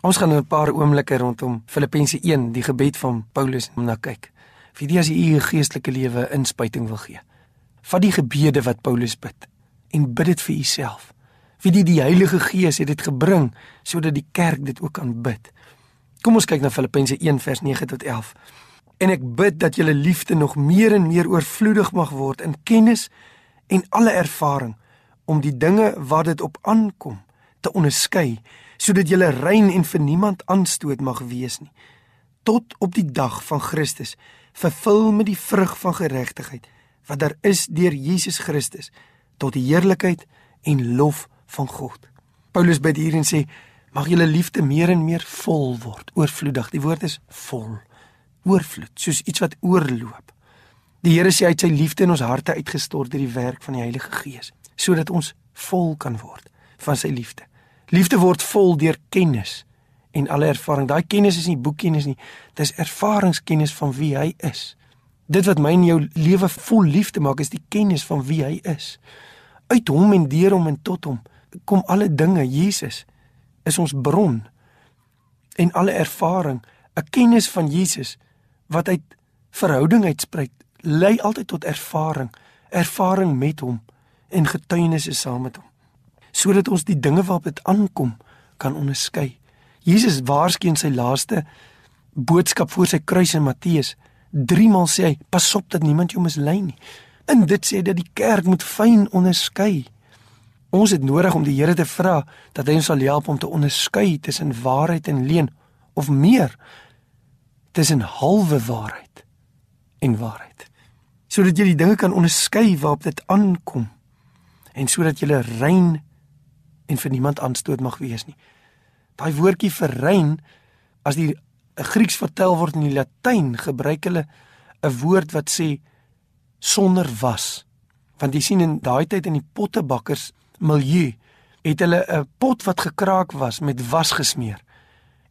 Ons gaan in 'n paar oomblikke rondom Filippense 1, die gebed van Paulus, na kyk. Vir die as jy u geestelike lewe inspuiting wil gee. Vat die gebede wat Paulus bid en bid dit vir jouself. Wie die die Heilige Gees het dit gebring sodat die kerk dit ook kan bid. Kom ons kyk na Filippense 1 vers 9 tot 11. En ek bid dat julle liefde nog meer en meer oorvloedig mag word in kennis en alle ervaring om die dinge wat dit op aankom te onderskei sodat jy rein en vir niemand aanstoot mag wees nie tot op die dag van Christus vervul met die vrug van geregtigheid wat daar is deur Jesus Christus tot die heerlikheid en lof van God. Paulus bid hier en sê mag julle liefde meer en meer vol word, oorvloedig. Die woord is vol. Oorvloed, soos iets wat oorloop. Die Here sê hy het sy liefde in ons harte uitgestort deur die werk van die Heilige Gees, sodat ons vol kan word van sy liefde. Liefde word vol deur kennis en alle ervaring. Daai kennis is nie boekkennis nie, dis ervaringskennis van wie hy is. Dit wat my en jou lewe vol liefde maak is die kennis van wie hy is. Uit hom en deur hom en tot hom kom alle dinge. Jesus is ons bron en alle ervaring, 'n kennis van Jesus wat uit verhouding uitspruit, lei altyd tot ervaring, ervaring met hom en getuienisse saam met hom sodat ons die dinge waarop dit aankom kan onderskei. Jesus waarskyn sy laaste boodskap voor sy kruis in Matteus 3 maal sê hy: "Pas op dat niemand jou mislei nie." En dit sê dat die kerk moet fyn onderskei. Ons het nodig om die Here te vra dat hy ons sal help om te onderskei tussen waarheid en leuen of meer tussen halwe waarheid en waarheid. Sodat jy die dinge kan onderskei waarop dit aankom en sodat jy rein en vir niemand aanstoot mag wees nie. Daai woordjie vir rein as die Grieks vertel word in die Latyn, gebruik hulle 'n woord wat sê sonder was. Want jy sien in daai tyd in die pottebakkers milieu het hulle 'n pot wat gekraak was met was gesmeer.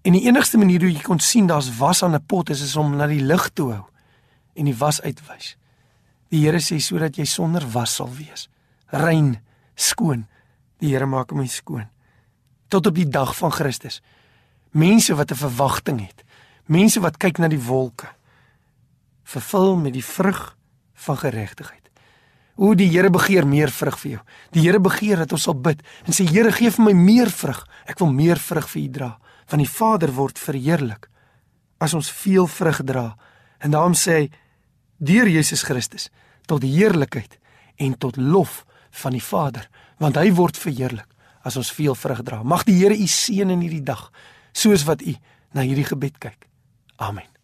En die enigste manier hoe jy kon sien daar's was aan 'n pot is, is om na die lig toe hou en die was uitwys. Die Here sê sodat jy sonder was sal wees, rein, skoon. Die Here maak my skoon. Tot op die dag van Christus. Mense wat 'n verwagting het. Mense wat kyk na die wolke. Vervul met die vrug van geregtigheid. O die Here begeer meer vrug vir jou. Die Here begeer dat ons sal bid en sê Here gee vir my meer vrug. Ek wil meer vrug vir U dra. Van die Vader word verheerlik as ons veel vrug dra. En daarom sê hy deur Jesus Christus tot heerlikheid en tot lof van die Vader want hy word verheerlik as ons veel vrug dra. Mag die Here u seën in hierdie dag soos wat u na hierdie gebed kyk. Amen.